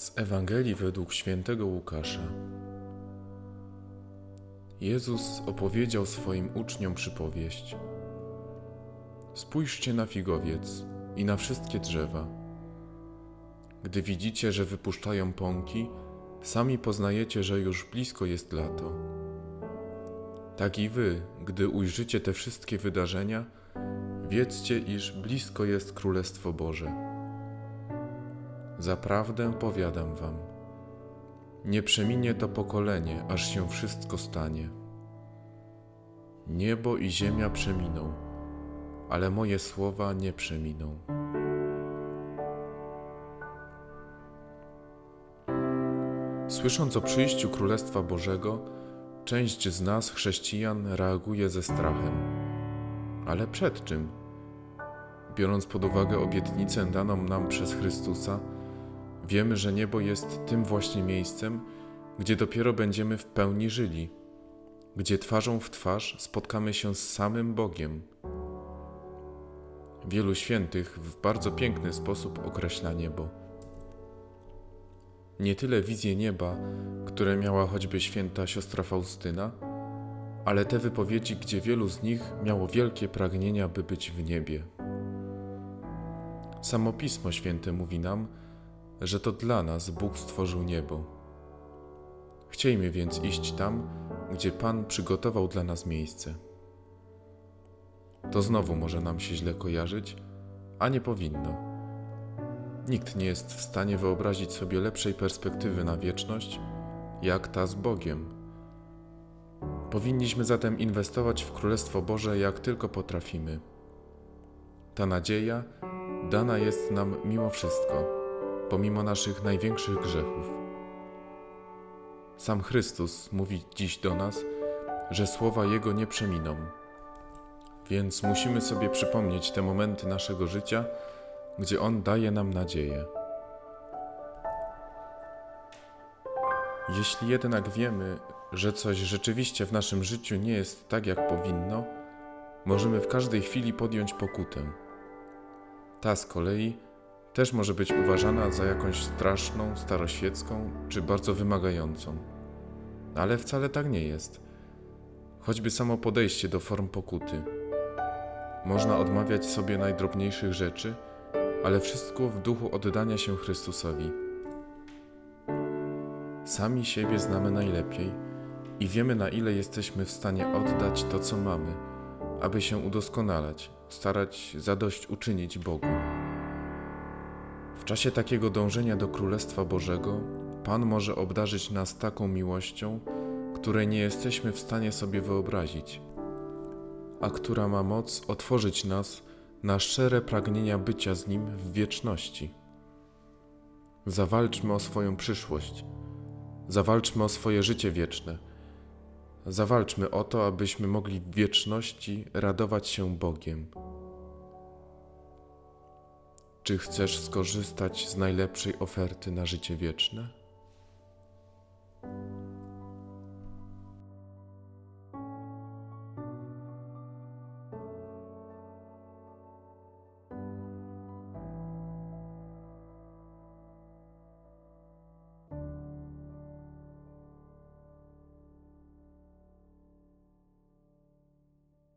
Z Ewangelii według świętego Łukasza. Jezus opowiedział swoim uczniom przypowieść. Spójrzcie na figowiec i na wszystkie drzewa. Gdy widzicie, że wypuszczają pąki, sami poznajecie, że już blisko jest lato. Tak i wy, gdy ujrzycie te wszystkie wydarzenia, wiedzcie, iż blisko jest Królestwo Boże. Zaprawdę powiadam wam, nie przeminie to pokolenie, aż się wszystko stanie. Niebo i ziemia przeminą, ale moje słowa nie przeminą. Słysząc o przyjściu Królestwa Bożego, część z nas, chrześcijan, reaguje ze strachem. Ale przed czym? Biorąc pod uwagę obietnicę daną nam przez Chrystusa, Wiemy, że niebo jest tym właśnie miejscem, gdzie dopiero będziemy w pełni żyli, gdzie twarzą w twarz spotkamy się z samym Bogiem. Wielu świętych w bardzo piękny sposób określa niebo. Nie tyle wizje nieba, które miała choćby święta siostra Faustyna, ale te wypowiedzi, gdzie wielu z nich miało wielkie pragnienia, by być w niebie. Samo Pismo Święte mówi nam, że to dla nas Bóg stworzył niebo. Chciejmy więc iść tam, gdzie Pan przygotował dla nas miejsce. To znowu może nam się źle kojarzyć, a nie powinno. Nikt nie jest w stanie wyobrazić sobie lepszej perspektywy na wieczność, jak ta z Bogiem. Powinniśmy zatem inwestować w Królestwo Boże jak tylko potrafimy. Ta nadzieja dana jest nam mimo wszystko pomimo naszych największych grzechów. Sam Chrystus mówi dziś do nas, że słowa Jego nie przeminą. Więc musimy sobie przypomnieć te momenty naszego życia, gdzie On daje nam nadzieję. Jeśli jednak wiemy, że coś rzeczywiście w naszym życiu nie jest tak, jak powinno, możemy w każdej chwili podjąć pokutę. Ta z kolei też może być uważana za jakąś straszną, staroświecką czy bardzo wymagającą. Ale wcale tak nie jest. Choćby samo podejście do form pokuty. Można odmawiać sobie najdrobniejszych rzeczy, ale wszystko w duchu oddania się Chrystusowi. Sami siebie znamy najlepiej i wiemy, na ile jesteśmy w stanie oddać to, co mamy, aby się udoskonalać, starać zadość uczynić Bogu. W czasie takiego dążenia do Królestwa Bożego, Pan może obdarzyć nas taką miłością, której nie jesteśmy w stanie sobie wyobrazić, a która ma moc otworzyć nas na szczere pragnienia bycia z Nim w wieczności. Zawalczmy o swoją przyszłość, zawalczmy o swoje życie wieczne, zawalczmy o to, abyśmy mogli w wieczności radować się Bogiem. Czy chcesz skorzystać z najlepszej oferty na życie wieczne?